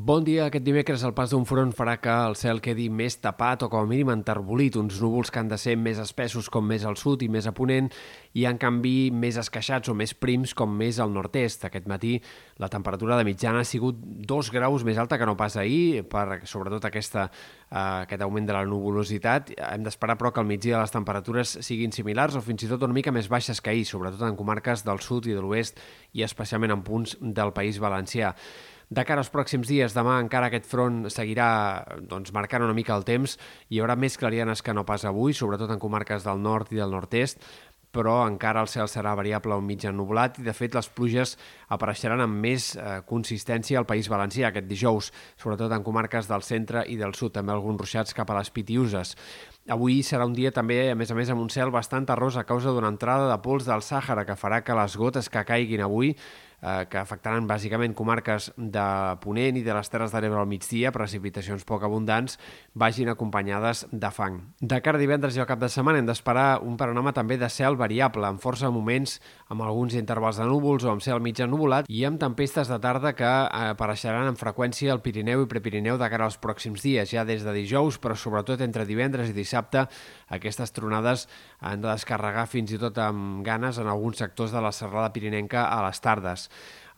Bon dia. Aquest dimecres el pas d'un front farà que el cel quedi més tapat o com a mínim enterbolit, uns núvols que han de ser més espessos com més al sud i més a ponent i en canvi més esqueixats o més prims com més al nord-est. Aquest matí la temperatura de mitjana ha sigut dos graus més alta que no pas ahir, per sobretot aquesta, eh, aquest augment de la nuvolositat. Hem d'esperar però que al migdia les temperatures siguin similars o fins i tot una mica més baixes que ahir, sobretot en comarques del sud i de l'oest i especialment en punts del País Valencià. De cara als pròxims dies, demà encara aquest front seguirà doncs, marcant una mica el temps. Hi haurà més clarianes que no pas avui, sobretot en comarques del nord i del nord-est, però encara el cel serà variable o mig ennublat i, de fet, les pluges apareixeran amb més eh, consistència al País Valencià aquest dijous, sobretot en comarques del centre i del sud, també alguns ruixats cap a les Pitiuses. Avui serà un dia també, a més a més, amb un cel bastant arròs a causa d'una entrada de pols del Sàhara que farà que les gotes que caiguin avui eh, que afectaran bàsicament comarques de Ponent i de les Terres de l'Ebre al migdia, precipitacions poc abundants, vagin acompanyades de fang. De cara a divendres i al cap de setmana hem d'esperar un panorama també de cel variable, amb força moments amb alguns intervals de núvols o amb cel mig ennuvolat i amb tempestes de tarda que eh, apareixeran amb freqüència al Pirineu i Prepirineu de cara als pròxims dies, ja des de dijous, però sobretot entre divendres i dissabte, aquestes tronades han de descarregar fins i tot amb ganes en alguns sectors de la serrada pirinenca a les tardes.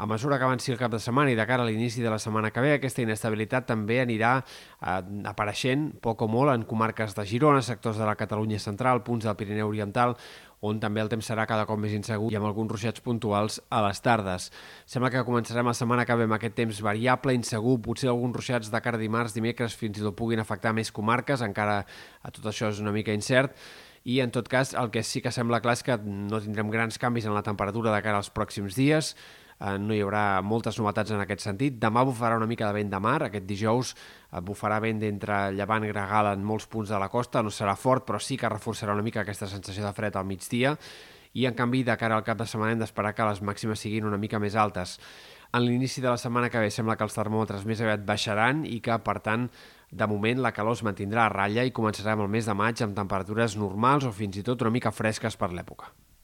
A mesura que avanci el cap de setmana i de cara a l'inici de la setmana que ve, aquesta inestabilitat també anirà eh, apareixent poc o molt en comarques de Girona, sectors de la Catalunya central, punts del Pirineu Oriental, on també el temps serà cada cop més insegur i amb alguns ruixats puntuals a les tardes. Sembla que començarem la setmana que ve amb aquest temps variable, insegur, potser alguns ruixats de cara dimarts, dimecres, fins i tot puguin afectar més comarques, encara a tot això és una mica incert, i en tot cas el que sí que sembla clar és que no tindrem grans canvis en la temperatura de cara als pròxims dies, eh, no hi haurà moltes novetats en aquest sentit. Demà bufarà una mica de vent de mar, aquest dijous eh, bufarà vent d'entre llevant i gregal en molts punts de la costa, no serà fort, però sí que reforçarà una mica aquesta sensació de fred al migdia, i en canvi de cara al cap de setmana hem d'esperar que les màximes siguin una mica més altes. En l'inici de la setmana que ve sembla que els termòmetres més aviat baixaran i que, per tant, de moment la calor es mantindrà a ratlla i començarem el mes de maig amb temperatures normals o fins i tot una mica fresques per l'època.